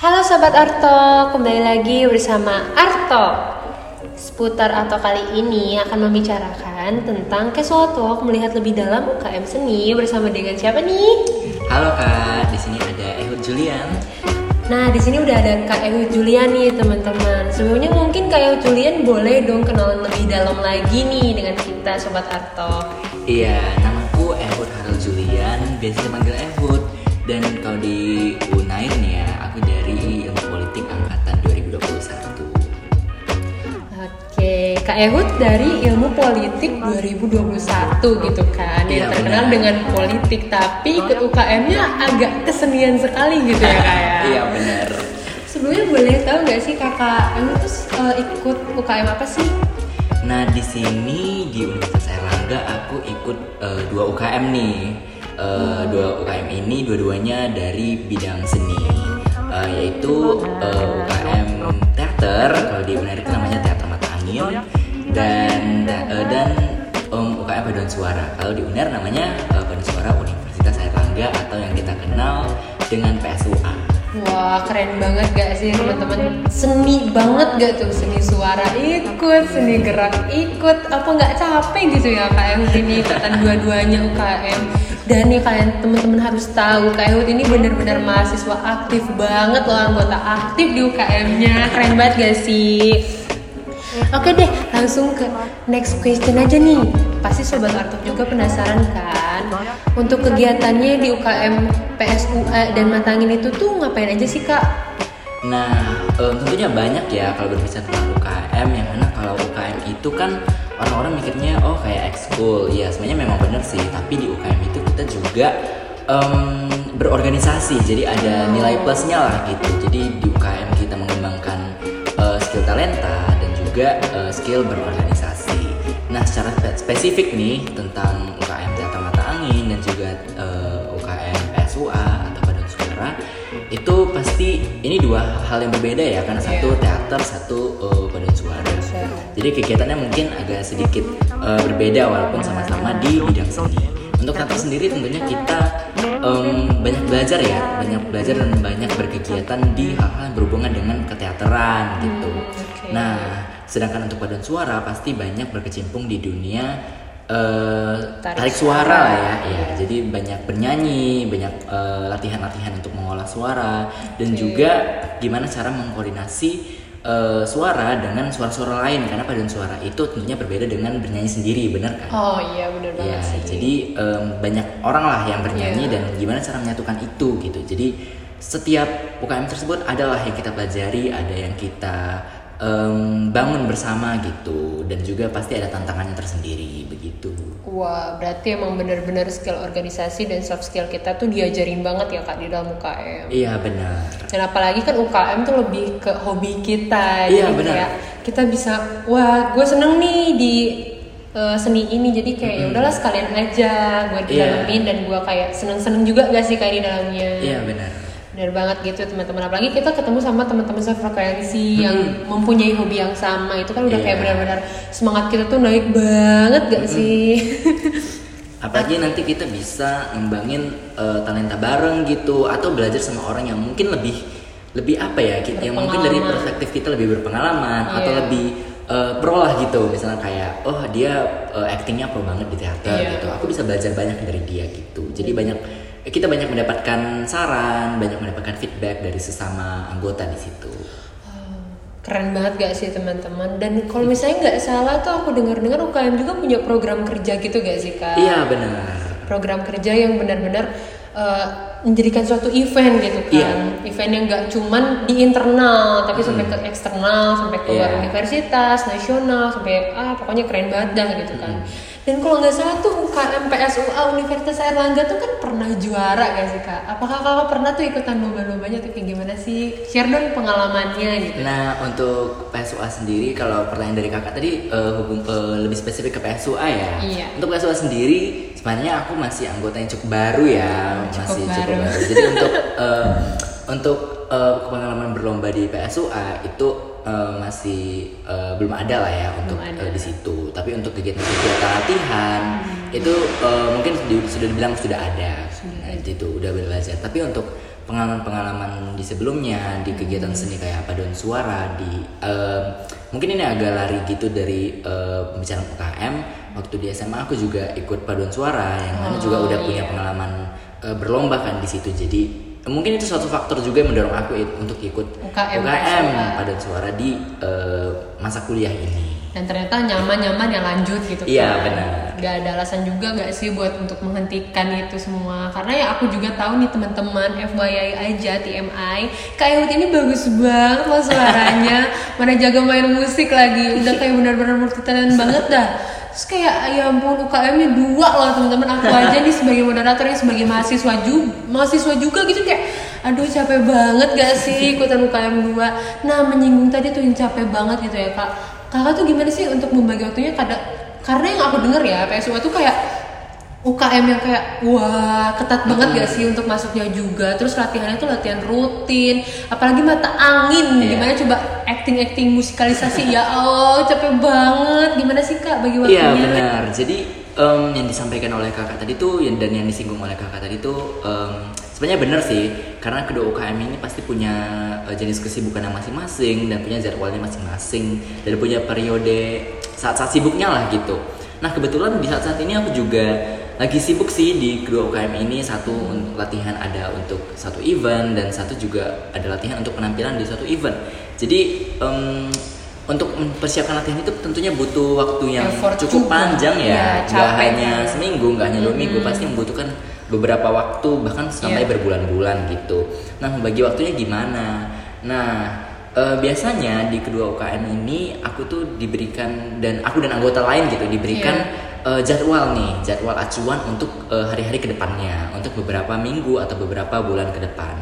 Halo Sobat Arto, kembali lagi bersama Arto Seputar Arto kali ini akan membicarakan tentang casual talk melihat lebih dalam UKM seni bersama dengan siapa nih? Halo kak, di sini ada Ehud Julian. Nah, di sini udah ada Kak Ehud Julian nih teman-teman. Sebelumnya mungkin Kak Ehud Julian boleh dong kenalan lebih dalam lagi nih dengan kita Sobat Arto. Iya, namaku Ehud Harold Julian, biasa dipanggil Ehud. Dan kalau di Kak Ehud dari Ilmu Politik 2021 gitu kan. Yang Iya, terkenal dengan politik tapi ikut UKM-nya agak kesenian sekali gitu ya Kak ya. Iya benar. Sebelumnya boleh tahu nggak sih Kakak Ehud tuh eh, ikut UKM apa sih? Nah di sini di Universitas Airlangga aku ikut eh, dua UKM nih. Eh, Dua UKM ini dua-duanya dari bidang seni, Eh, yaitu eh, UKM teater. Kalau di Unair itu namanya Teater Mata Angin dan eh, dan em, UKM Paduan Suara. Kalau di Unair namanya eh, Paduan Suara Universitas Airlangga atau yang kita kenal dengan PSUA. Wah keren banget gak sih teman-teman? Seni banget gak tuh? Seni suara ikut Seni gerak ikut. Apa nggak capek gitu ya Ehud? Ini Ikutan dua-duanya UKM. Dan nih kalian teman-teman harus tahu Ehud ini bener-bener mahasiswa aktif banget loh Anggota aktif di UKM-nya. Keren banget gak sih Oke deh, langsung ke next question aja nih. Pasti Sobat Artuk juga penasaran kan? Untuk kegiatannya di UKM PSUA dan Matangin itu tuh ngapain aja sih kak? Nah, em, tentunya banyak ya kalau berbicara tentang UKM yang mana kalau UKM itu kan orang-orang mikirnya oh kayak ekskul. Ya, sebenarnya memang benar sih, tapi di UKM itu kita juga em, berorganisasi. Jadi ada nilai plusnya lah gitu. Jadi di UKM kita mengembangkan eh, skill talenta juga eh, skill berorganisasi. Nah, secara spe- spesifik nih tentang UKM Teater Mata Angin dan juga eh, UKM PSUA atau Paduan Suara itu pasti ini dua hal yang berbeda ya karena satu teater satu uh, paduan suara. Jadi kegiatannya mungkin agak sedikit uh, berbeda walaupun sama-sama di bidang seni. Untuk teater sendiri tentunya kita em, banyak belajar ya banyak belajar dan banyak berkegiatan di hal-hal yang berhubungan dengan keteateran gitu. Oke. Nah sedangkan untuk paduan suara pasti banyak berkecimpung di dunia eh, Tarik tarik, suara lah ya. ya jadi banyak bernyanyi banyak eh, latihan-latihan untuk mengolah suara dan juga gimana cara mengkoordinasi eh, suara dengan suara-suara lain karena paduan suara itu tentunya berbeda dengan bernyanyi sendiri benar kan Oh iya bener banget Ya, sih. jadi em, banyak orang lah yang bernyanyi Iya. dan gimana cara menyatukan itu gitu. Jadi setiap UKM tersebut adalah yang kita pelajari, ada yang kita em, bangun bersama gitu, dan juga pasti ada tantangannya tersendiri begitu. Wah berarti emang bener-bener skill organisasi dan soft skill kita tuh diajarin banget ya kak di dalam UKM. Iya benar. Dan apalagi kan UKM tuh lebih ke hobi kita. Iya, benar. kayak kita bisa, wah gue seneng nih di uh, seni ini. Jadi kayak ya udahlah sekalian aja gue didalamin dan gue kayak seneng-seneng juga gak sih kayak di dalamnya. Iya benar. Bener banget gitu teman-teman. Apalagi kita ketemu sama teman-teman sefrekuensi yang mempunyai hobi yang sama. Itu kan udah kayak Iya. benar-benar semangat kita tuh naik banget gak sih? Apalagi nanti kita bisa ngembangin eh, talenta bareng gitu, atau belajar sama orang yang mungkin lebih lebih apa ya, ki- yang mungkin dari perspektif kita lebih berpengalaman atau Iya. lebih eh, pro lah gitu, misalnya kayak oh dia eh, actingnya pro banget di teater Iya. gitu, aku bisa belajar banyak dari dia gitu. Jadi banyak kita banyak mendapatkan saran, banyak mendapatkan feedback dari sesama anggota di situ. Keren banget gak sih teman-teman? Dan kalau misalnya nggak salah tuh aku dengar-dengar UKM juga punya program kerja gitu gak sih kak? Iya benar. Program kerja yang benar-benar eh, menjadikan suatu event gitu kan? Iya. Event yang nggak cuman di internal, tapi sampai ke eksternal, sampai ke luar Iya. universitas, nasional, sampai ah pokoknya keren banget dah gitu kan? Dan kalau nggak salah tuh UKM PSUA Universitas Airlangga tuh kan pernah juara gak sih kak? Apakah kakak pernah tuh ikutan lomba-lombanya tuh kayak gimana sih? Share dong pengalamannya gitu. Nah untuk PSUA sendiri kalau pertanyaan dari kakak tadi eh, hubung eh, lebih spesifik ke PSUA ya. Iya. Untuk PSUA sendiri sebenarnya aku masih anggota yang cukup baru ya, Cukup masih cukup baru. baru. Jadi untuk eh, untuk eh, pengalaman berlomba di PSUA itu eh, masih eh, belum ada lah ya untuk eh, di situ. Tapi untuk kegiatan-kegiatan latihan itu eh, mungkin di- sudah dibilang sudah ada. Nah, itu udah belajar. Tapi untuk pengalaman-pengalaman di sebelumnya di kegiatan seni kayak paduan suara di em, mungkin ini agak lari gitu dari pembicaraan UKM waktu di SMA aku juga ikut paduan suara yang mana juga Oh, udah punya iya. pengalaman eh, berlomba kan di situ jadi mungkin itu suatu faktor juga yang mendorong aku untuk ikut UKM UKM suara. paduan suara di eh, masa kuliah ini dan ternyata nyaman-nyaman ya lanjut gitu Iya, kan. benar. Gak ada alasan juga gak sih buat untuk menghentikan itu semua karena ya aku juga tahu nih teman-teman FYI aja TMI Kak Ehud ini bagus banget loh suaranya mana jaga main musik lagi udah kayak benar-benar multi-talent banget dah terus kayak ya ampun UKM nya dua loh teman-teman. Aku aja nih sebagai moderator ya sebagai mahasiswa juga mahasiswa juga gitu kayak aduh capek banget gak sih ikutan UKM 2 nah menyinggung tadi tuh yang capek banget gitu ya kak. Kakak tuh gimana sih untuk membagi waktunya? Kadang karena yang aku denger ya PSUA tuh kayak UKM yang kayak wah ketat banget gak sih untuk masuknya juga? Terus latihannya tuh latihan rutin apalagi mata angin. Iya. gimana coba acting acting musikalisasi? Ya Allah capek banget. Gimana sih kak bagi waktunya? Iya benar. Jadi em, yang disampaikan oleh kakak tadi tuh yang dan yang disinggung oleh kakak tadi tuh em, sebenarnya benar sih. Karena kedua UKM ini pasti punya eh, jenis kesibukan yang masing-masing dan punya jadwalnya masing-masing dan punya periode saat-saat sibuknya lah gitu. Nah kebetulan di saat-saat ini aku juga lagi sibuk sih di kedua UKM ini satu un- latihan ada untuk satu event dan satu juga ada latihan untuk penampilan di satu event. Jadi em, untuk mempersiapkan latihan itu tentunya butuh waktu yang Effort cukup juga. panjang ya, Iya, nggak hanya seminggu, nggak hanya dua minggu, pasti membutuhkan beberapa waktu bahkan sampai Iya. berbulan-bulan gitu. Nah, membagi waktunya gimana? Nah, eh, biasanya di kedua UKM ini aku tuh diberikan dan aku dan anggota lain gitu diberikan Iya. Eh, jadwal nih, jadwal acuan untuk eh, hari-hari ke depannya, untuk beberapa minggu atau beberapa bulan ke depan.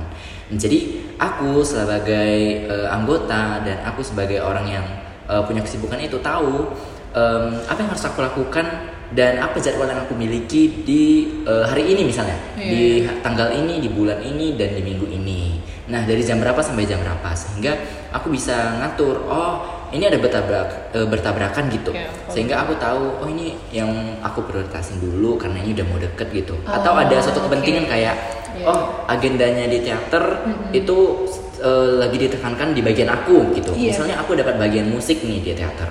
Jadi aku sebagai eh, anggota dan aku sebagai orang yang eh, punya kesibukan itu tahu em, apa yang harus aku lakukan dan apa jadwal yang aku miliki di eh, hari ini misalnya Iya. di ha- tanggal ini di bulan ini dan di minggu ini. Nah dari jam berapa sampai jam berapa sehingga aku bisa ngatur oh ini ada bertabrak eh, bertabrakan gitu. Oke. sehingga aku tahu oh ini yang aku prioritasin dulu karena ini udah mau deket gitu. Atau Oh, ada suatu kepentingan kayak Iya. oh agendanya di teater itu eh, lagi ditekankan di bagian aku gitu. Iya. misalnya aku dapat bagian musik nih di teater.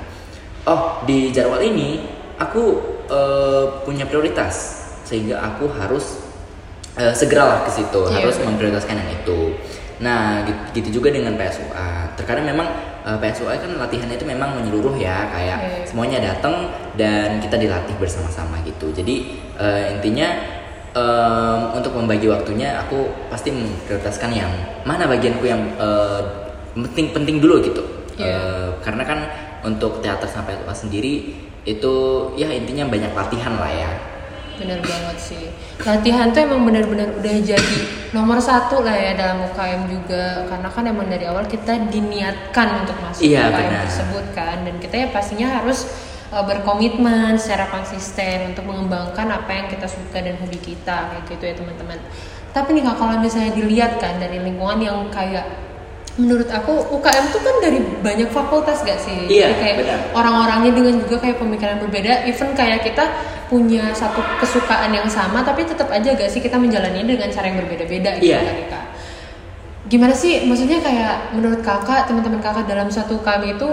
Oh di jadwal ini aku eh, punya prioritas. Sehingga aku harus eh, segeralah ke situ. Iya, harus memprioritaskan yang itu. Nah gitu, gitu juga dengan PSUA terkadang memang eh, PSUA kan latihannya itu memang menyeluruh ya kayak Iya. semuanya datang dan kita dilatih bersama-sama gitu jadi eh, intinya em, untuk membagi waktunya aku pasti memprioritaskan yang mana bagianku yang eh, penting penting dulu gitu Iya. Eh, karena kan untuk teater sampai tua sendiri itu ya intinya banyak latihan lah ya bener banget sih. Latihan tuh emang benar-benar udah jadi nomor satu lah ya dalam UKM juga. Karena kan emang dari awal kita diniatkan untuk masuk Iya, UKM benar. tersebut kan. Dan kita ya pastinya harus uh, berkomitmen secara konsisten untuk mengembangkan apa yang kita suka dan hobi kita kayak gitu ya teman-teman. Tapi nih kak kalau misalnya dilihat kan dari lingkungan yang kayak menurut aku UKM tuh kan dari banyak fakultas gak sih? Iya, Jadi kayak orang-orangnya dengan juga kayak pemikiran berbeda. Even kayak kita punya satu kesukaan yang sama tapi tetap aja gak sih kita menjalaninya dengan cara yang berbeda-beda gitu Iya. kan gimana sih maksudnya kayak menurut kakak teman-teman kakak dalam satu UKM itu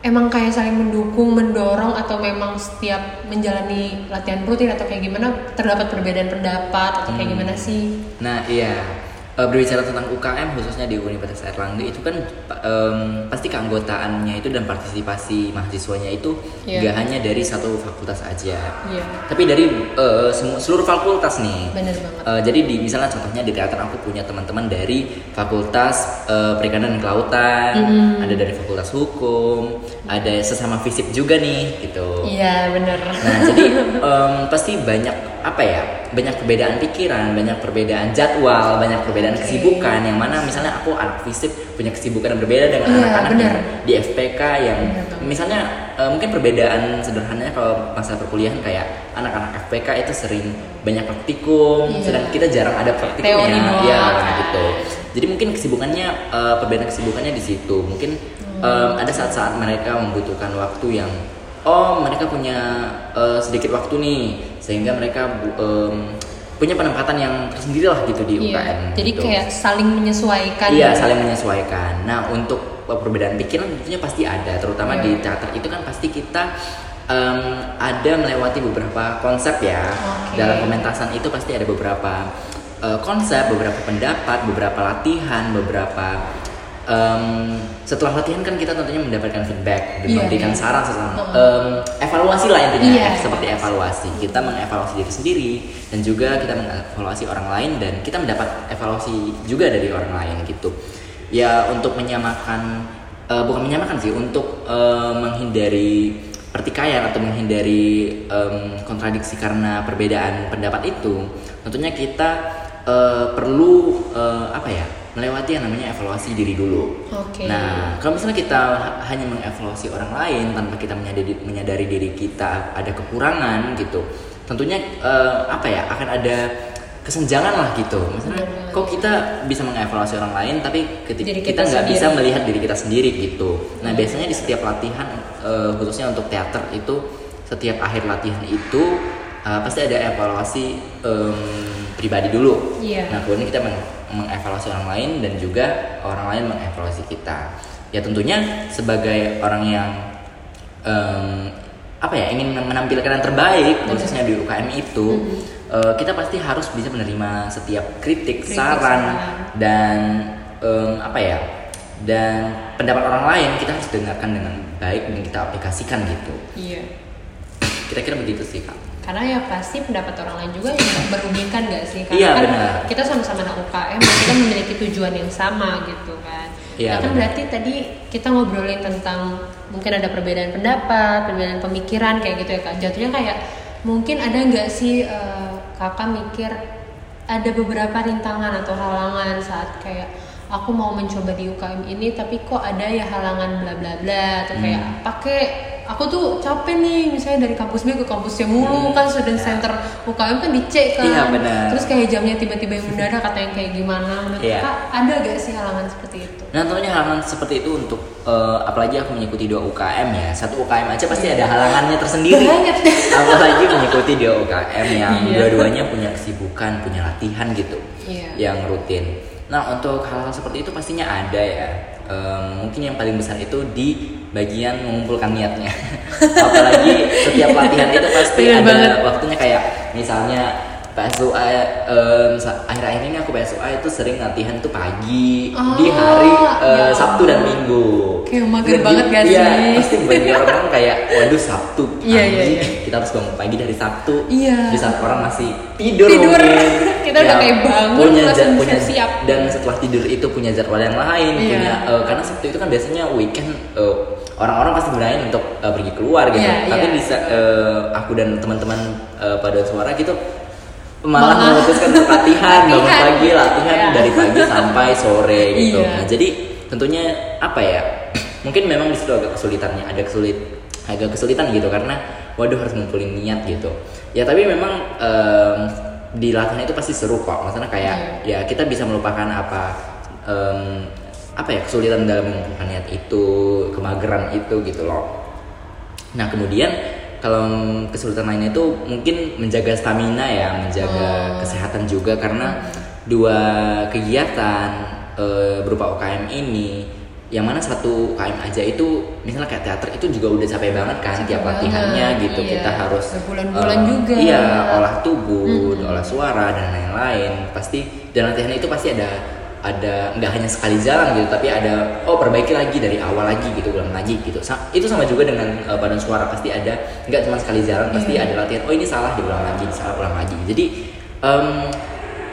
emang kayak saling mendukung mendorong atau memang setiap menjalani latihan rutin atau kayak gimana terdapat perbedaan pendapat atau kayak Hmm. gimana sih? Nah iya Eh, berbicara tentang UKM khususnya di Universitas Airlangga itu kan em, pasti keanggotaannya itu dan partisipasi mahasiswanya itu nggak hanya dari satu fakultas aja, iya tapi dari semu- seluruh fakultas nih. bener banget Eh, jadi di misalnya contohnya di teater aku punya teman-teman dari Fakultas eh, Perikanan dan Kelautan, Mm-hmm. ada dari Fakultas Hukum, ada sesama fisip juga nih gitu. iya bener Nah, jadi em, pasti banyak apa ya? Banyak perbedaan pikiran, banyak perbedaan jadwal, banyak perbedaan Oke. kesibukan yang mana misalnya aku anak fisip punya kesibukan yang berbeda dengan Iya, anak-anak benar. yang di FPK yang Benar banget. misalnya eh, mungkin perbedaan sederhananya kalau masa perkuliahan kayak anak-anak FPK itu sering banyak praktikum, Iya. sedang kita jarang ada praktikumnya, ya gitu. Jadi mungkin kesibukannya eh, perbedaan kesibukannya di situ. Mungkin em, ada saat-saat mereka membutuhkan waktu yang oh mereka punya eh, sedikit waktu nih sehingga mereka em, punya penempatan yang tersendiri lah gitu di Iya. UKM. Jadi gitu. kayak saling menyesuaikan. Iya, saling menyesuaikan. Nah, untuk perbedaan pikiran tentunya pasti ada, terutama Iya. di teater itu kan pasti kita em, ada melewati beberapa konsep ya. Oke. Dalam pementasan itu pasti ada beberapa eh, konsep, beberapa pendapat, beberapa latihan, beberapa em, setelah latihan kan kita tentunya mendapatkan feedback dan Iya, memberikan iya. saran sesuatu Heeh. em, evaluasi lah intinya eh, seperti evaluasi kita mengevaluasi diri sendiri dan juga kita mengevaluasi orang lain dan kita mendapat evaluasi juga dari orang lain gitu ya untuk menyamakan eh, bukan menyamakan sih untuk eh, menghindari pertikaian atau menghindari em, kontradiksi karena perbedaan pendapat itu tentunya kita eh, perlu eh, apa ya melewati yang namanya evaluasi diri dulu Oke. nah kalau misalnya kita ha- hanya mengevaluasi orang lain tanpa kita menyadari, menyadari diri kita ada kekurangan gitu, tentunya eh, apa ya akan ada kesenjangan lah gitu. Misalnya Benar. kok kita bisa mengevaluasi orang lain tapi ketika Diri kita nggak bisa melihat diri kita sendiri gitu. Nah Hmm. biasanya di setiap latihan eh, khususnya untuk teater itu setiap akhir latihan itu eh, pasti ada evaluasi em, pribadi dulu. Iya. Nah kemudian kita meng- mengevaluasi orang lain dan juga orang lain mengevaluasi kita. Ya tentunya sebagai orang yang em, apa ya ingin menampilkan yang terbaik khususnya di UKM itu Mhm. eh, kita pasti harus bisa menerima setiap kritik, Kritik, saran saran. dan em, apa ya dan pendapat orang lain kita harus dengarkan dengan baik dan kita aplikasikan gitu. Iya. Kira-kira begitu sih kak. Karena ya pasti pendapat orang lain juga yang merugikan gak sih? Karena Iya, kan benar. kita sama-sama anak UKM kita memiliki tujuan yang sama gitu kan. Iya, Nah, kan benar. berarti tadi kita ngobrolin tentang mungkin ada perbedaan pendapat, perbedaan pemikiran kayak gitu ya kak. Jatuhnya kayak mungkin ada nggak sih eh, kakak mikir ada beberapa rintangan atau halangan saat kayak aku mau mencoba di UKM ini tapi kok ada ya halangan bla bla bla atau kayak Hmm. pakai aku tuh capek nih misalnya dari kampus B ke kampus C mulu kan student center UKM kan di C kan Hmm. Iya, terus kayak jamnya tiba-tiba yang mendadak kata yang kayak gimana menurut Iya. kakak ada gak sih halangan seperti itu Nah tentunya halangan seperti itu untuk eh, apalagi aku mengikuti dua UKM ya satu UKM aja pasti ada halangannya tersendiri. Apalagi mengikuti dua UKM yang Iya. dua-duanya punya kesibukan, punya latihan gitu, Iya. yang rutin. Nah untuk hal-hal seperti itu pastinya ada ya. Em, mungkin yang paling besar itu di bagian mengumpulkan niatnya. apalagi setiap latihan itu pasti Bener ada banget. waktunya kayak misalnya PSUA em, sa- akhir-akhir ini aku PSUA itu sering latihan tuh pagi di Oh, hari eh, ya Sabtu dan Minggu. Kayak mager Jadi, banget gak iya, sih? pasti bagi orang kayak waduh Sabtu Iya, pagi iya, iya. kita harus bangun pagi dari Sabtu. Iya. Di saat orang masih tidur, Tidur. mungkin. Kita udah kayak bangun, punya langsung jad- punya siap-siap. dan setelah tidur itu punya jadwal yang lain, Iya. punya eh, karena Sabtu itu kan biasanya weekend eh, orang-orang pasti berani untuk eh, pergi keluar gitu. Iya, Tapi iya. bisa eh, aku dan teman-teman eh, pada suara gitu malah memutuskan untuk latihan, bangun Latihan. pagi latihan Iya. dari pagi sampai sore gitu. Iya. Nah, jadi tentunya apa ya? Mungkin memang di situ agak kesulitannya, ada kesulit agak kesulitan gitu karena waduh harus ngumpulin niat gitu. Ya tapi memang em, di latihan itu pasti seru kok. Maksudnya kayak ya kita bisa melupakan apa em, apa ya kesulitan dalam mengumpulkan niat itu, kemageran itu gitu loh. Nah kemudian kalau kesulitan lainnya itu mungkin menjaga stamina ya, menjaga Oh. kesehatan juga karena dua kegiatan eh, berupa UKM ini, yang mana satu UKM aja itu misalnya kayak teater itu juga udah capek banget kan Capek tiap banget, latihannya gitu iya. kita harus Berbulan-bulan eh, juga. Iya, olah tubuh, Mm-mm. olah suara dan lain-lain. Pasti dan latihan itu pasti ada ada nggak hanya sekali jalan gitu tapi ada oh perbaiki lagi dari awal lagi gitu ulang lagi gitu. Sa- itu sama juga dengan eh, badan suara pasti ada nggak cuma sekali jalan pasti Iya. ada latihan oh ini salah diulang lagi salah ulang lagi. Jadi em,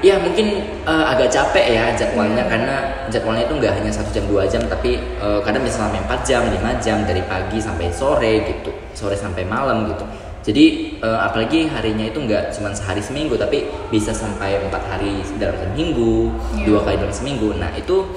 ya mungkin eh, agak capek ya jadwalnya karena jadwalnya itu nggak hanya satu jam dua jam tapi eh, kadang bisa sampai 4 jam 5 jam dari pagi sampai sore gitu sore sampai malam gitu jadi eh, apalagi harinya itu nggak cuma sehari seminggu tapi bisa sampai empat hari dalam seminggu Iya. dua kali dalam seminggu. Nah itu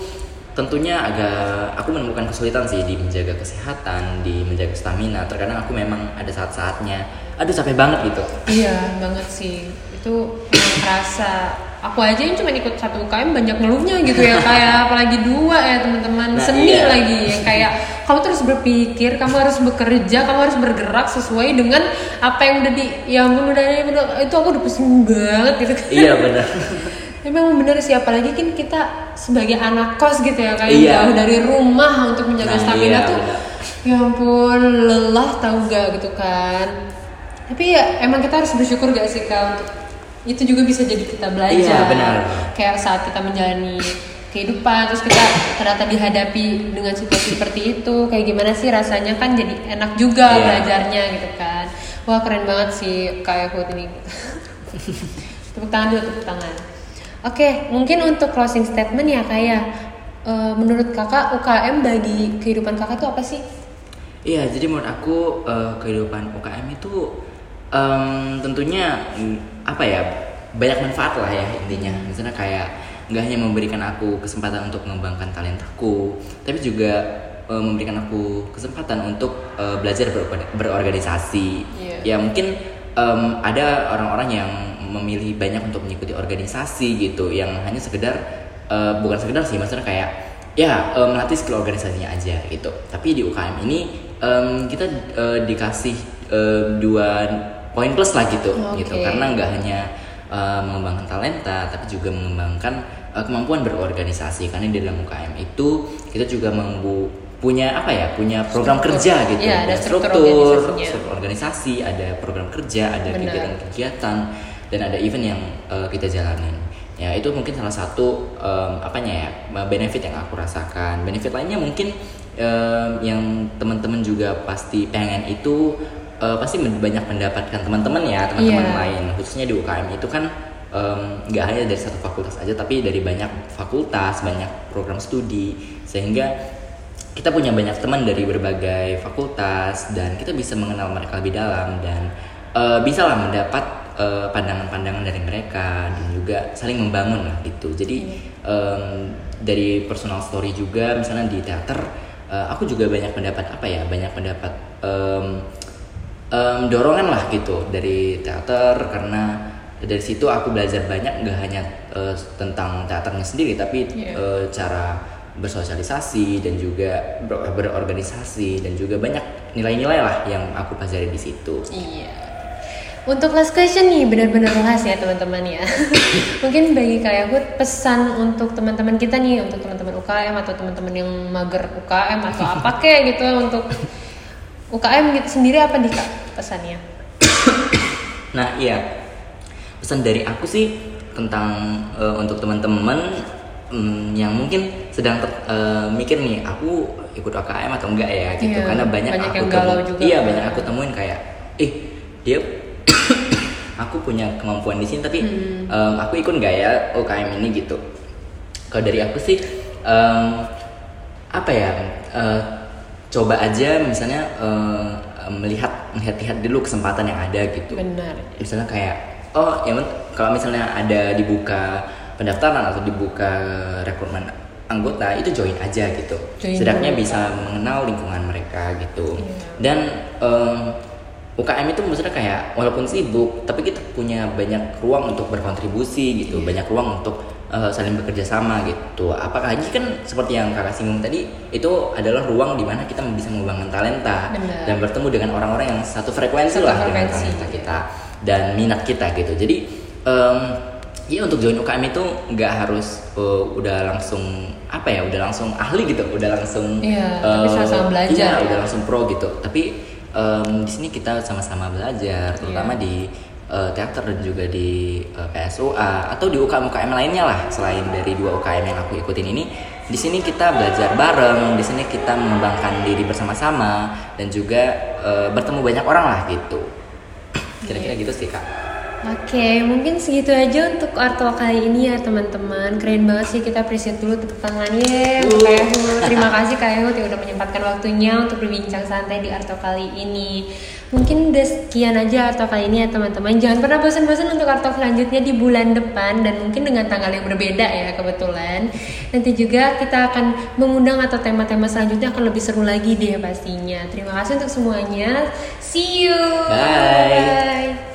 tentunya agak aku menemukan kesulitan sih di menjaga kesehatan di menjaga stamina. Terkadang aku memang ada saat-saatnya aduh capek banget gitu. Iya banget sih. Itu emang kerasa. Aku aja yang cuma ikut satu UKM banyak ngeluhnya gitu ya kayak apalagi dua ya teman-teman. Nah, seni iya. lagi yang kayak kamu terus berpikir kamu harus bekerja kamu harus bergerak sesuai dengan apa yang udah di ya ampun udah udah- itu aku udah pusing banget gitu kan iya benar Memang bener sih apalagi kan kita sebagai anak kos gitu ya kayak Iya. jauh dari rumah untuk menjaga Nah, stamina iya, tuh bener. ya ampun lelah tau gak gitu kan tapi ya emang kita harus bersyukur gak sih kak untuk itu juga bisa jadi kita belajar Iya, benar. kayak saat kita menjalani kehidupan terus kita ternyata dihadapi dengan situasi seperti itu. Kayak gimana sih rasanya? Kan jadi enak juga Iya. belajarnya gitu kan. Wah keren banget sih kayak Hud ini. Tepuk tangan dulu tepuk tangan. Oke mungkin untuk closing statement ya kayak menurut kakak UKM bagi kehidupan kakak itu apa sih? Iya, jadi menurut aku eh, kehidupan UKM itu em, tentunya apa ya banyak manfaat lah ya intinya. Misalnya kayak nggak hanya memberikan aku kesempatan untuk mengembangkan talentaku, tapi juga eh, memberikan aku kesempatan untuk eh, belajar berorga- berorganisasi. Iya. Ya mungkin em, ada orang-orang yang memilih banyak untuk mengikuti organisasi gitu, yang hanya sekedar eh, bukan sekedar sih, maksudnya kayak ya eh, melatih skill organisasinya aja gitu. Tapi di UKM ini em, kita eh, dikasih eh, dua poin plus lah gitu, Oke. gitu. Karena nggak hanya eh, mengembangkan talenta, tapi juga mengembangkan eh, kemampuan berorganisasi. Karena di dalam UKM itu kita juga membu punya apa ya, punya program Struktur. kerja gitu, Iya, ada struktur struktur, organisasi, ada program kerja, ada kegiatan-kegiatan, dan ada event yang eh, kita jalanin. Ya itu mungkin salah satu em, apanya ya benefit yang aku rasakan. Benefit lainnya mungkin em, yang teman-teman juga pasti pengen itu eh, pasti banyak mendapatkan teman-teman ya teman-teman Iya. lain khususnya di UKM itu kan nggak hanya dari satu fakultas aja tapi dari banyak fakultas banyak program studi sehingga kita punya banyak teman dari berbagai fakultas dan kita bisa mengenal mereka lebih dalam dan eh, bisa lah mendapat eh, pandangan-pandangan dari mereka dan juga saling membangun lah gitu. Jadi em, dari personal story juga misalnya di teater eh, aku juga banyak mendapat apa ya banyak mendapat em, em, dorongan lah gitu dari teater karena dari situ aku belajar banyak nggak hanya eh, tentang teaternya sendiri tapi Iya. eh, cara bersosialisasi dan juga ber- berorganisasi dan juga banyak nilai-nilai lah yang aku pelajari di situ. Iya. Untuk last question nih benar-benar rahasia teman-teman ya. Mungkin bagi kayak Hud pesan untuk teman-teman kita nih untuk teman-teman UKM atau teman-teman yang mager UKM atau apa kayak gitu untuk UKM gitu sendiri apa nih kak pesannya? Nah iya pesan dari aku sih tentang eh, untuk teman-teman mm, yang mungkin sedang ter- eh, mikir nih aku ikut UKM atau enggak ya gitu Iya, karena banyak, banyak aku yang galau temu- juga iya kan. banyak aku temuin kayak eh dia aku punya kemampuan di sini tapi Hmm. em, aku ikut nggak ya UKM ini gitu kalau dari aku sih em, apa ya eh, coba aja misalnya eh, melihat melihat-lihat dulu kesempatan yang ada gitu Benar. misalnya kayak oh ya kalau misalnya ada dibuka pendaftaran atau dibuka rekrutmen anggota itu join aja gitu Join setidaknya bisa mengenal lingkungan mereka gitu Iya. dan em, UKM itu maksudnya kayak walaupun sibuk tapi kita punya banyak ruang untuk berkontribusi gitu Iya. banyak ruang untuk eh, saling bekerja sama gitu apakah ini kan seperti yang kakak singgung tadi itu adalah ruang di mana kita bisa mengembangkan talenta Benar. dan bertemu dengan orang-orang yang satu frekuensi Satu lah dengan frekuensi. talenta kita dan minat kita gitu jadi em, ya untuk join UKM itu nggak harus eh, udah langsung apa ya udah langsung ahli gitu udah langsung Iya, tapi sama-sama belajar iya, ya. udah langsung pro gitu tapi em, di sini kita sama-sama belajar terutama Iya. di eh, teater dan juga di eh, PSUA atau di UKM UKM lainnya lah selain dari dua UKM yang aku ikutin ini di sini kita belajar bareng di sini kita mengembangkan diri bersama-sama dan juga eh, bertemu banyak orang lah gitu kira-kira gitu sih kak Oke, mungkin segitu aja untuk artol kali ini ya teman-teman. Keren banget sih kita appreciate dulu tepuk tangannya untuk Uh. Kak Ehud. Terima kasih Kak Ehud yang udah menyempatkan waktunya untuk berbincang santai di artol kali ini. Mungkin udah sekian aja artol kali ini ya teman-teman. Jangan pernah bosan-bosan untuk artol selanjutnya di bulan depan dan mungkin dengan tanggal yang berbeda ya kebetulan. Nanti juga kita akan mengundang atau tema-tema selanjutnya akan lebih seru lagi deh pastinya. Terima kasih untuk semuanya. See you. Bye. Bye.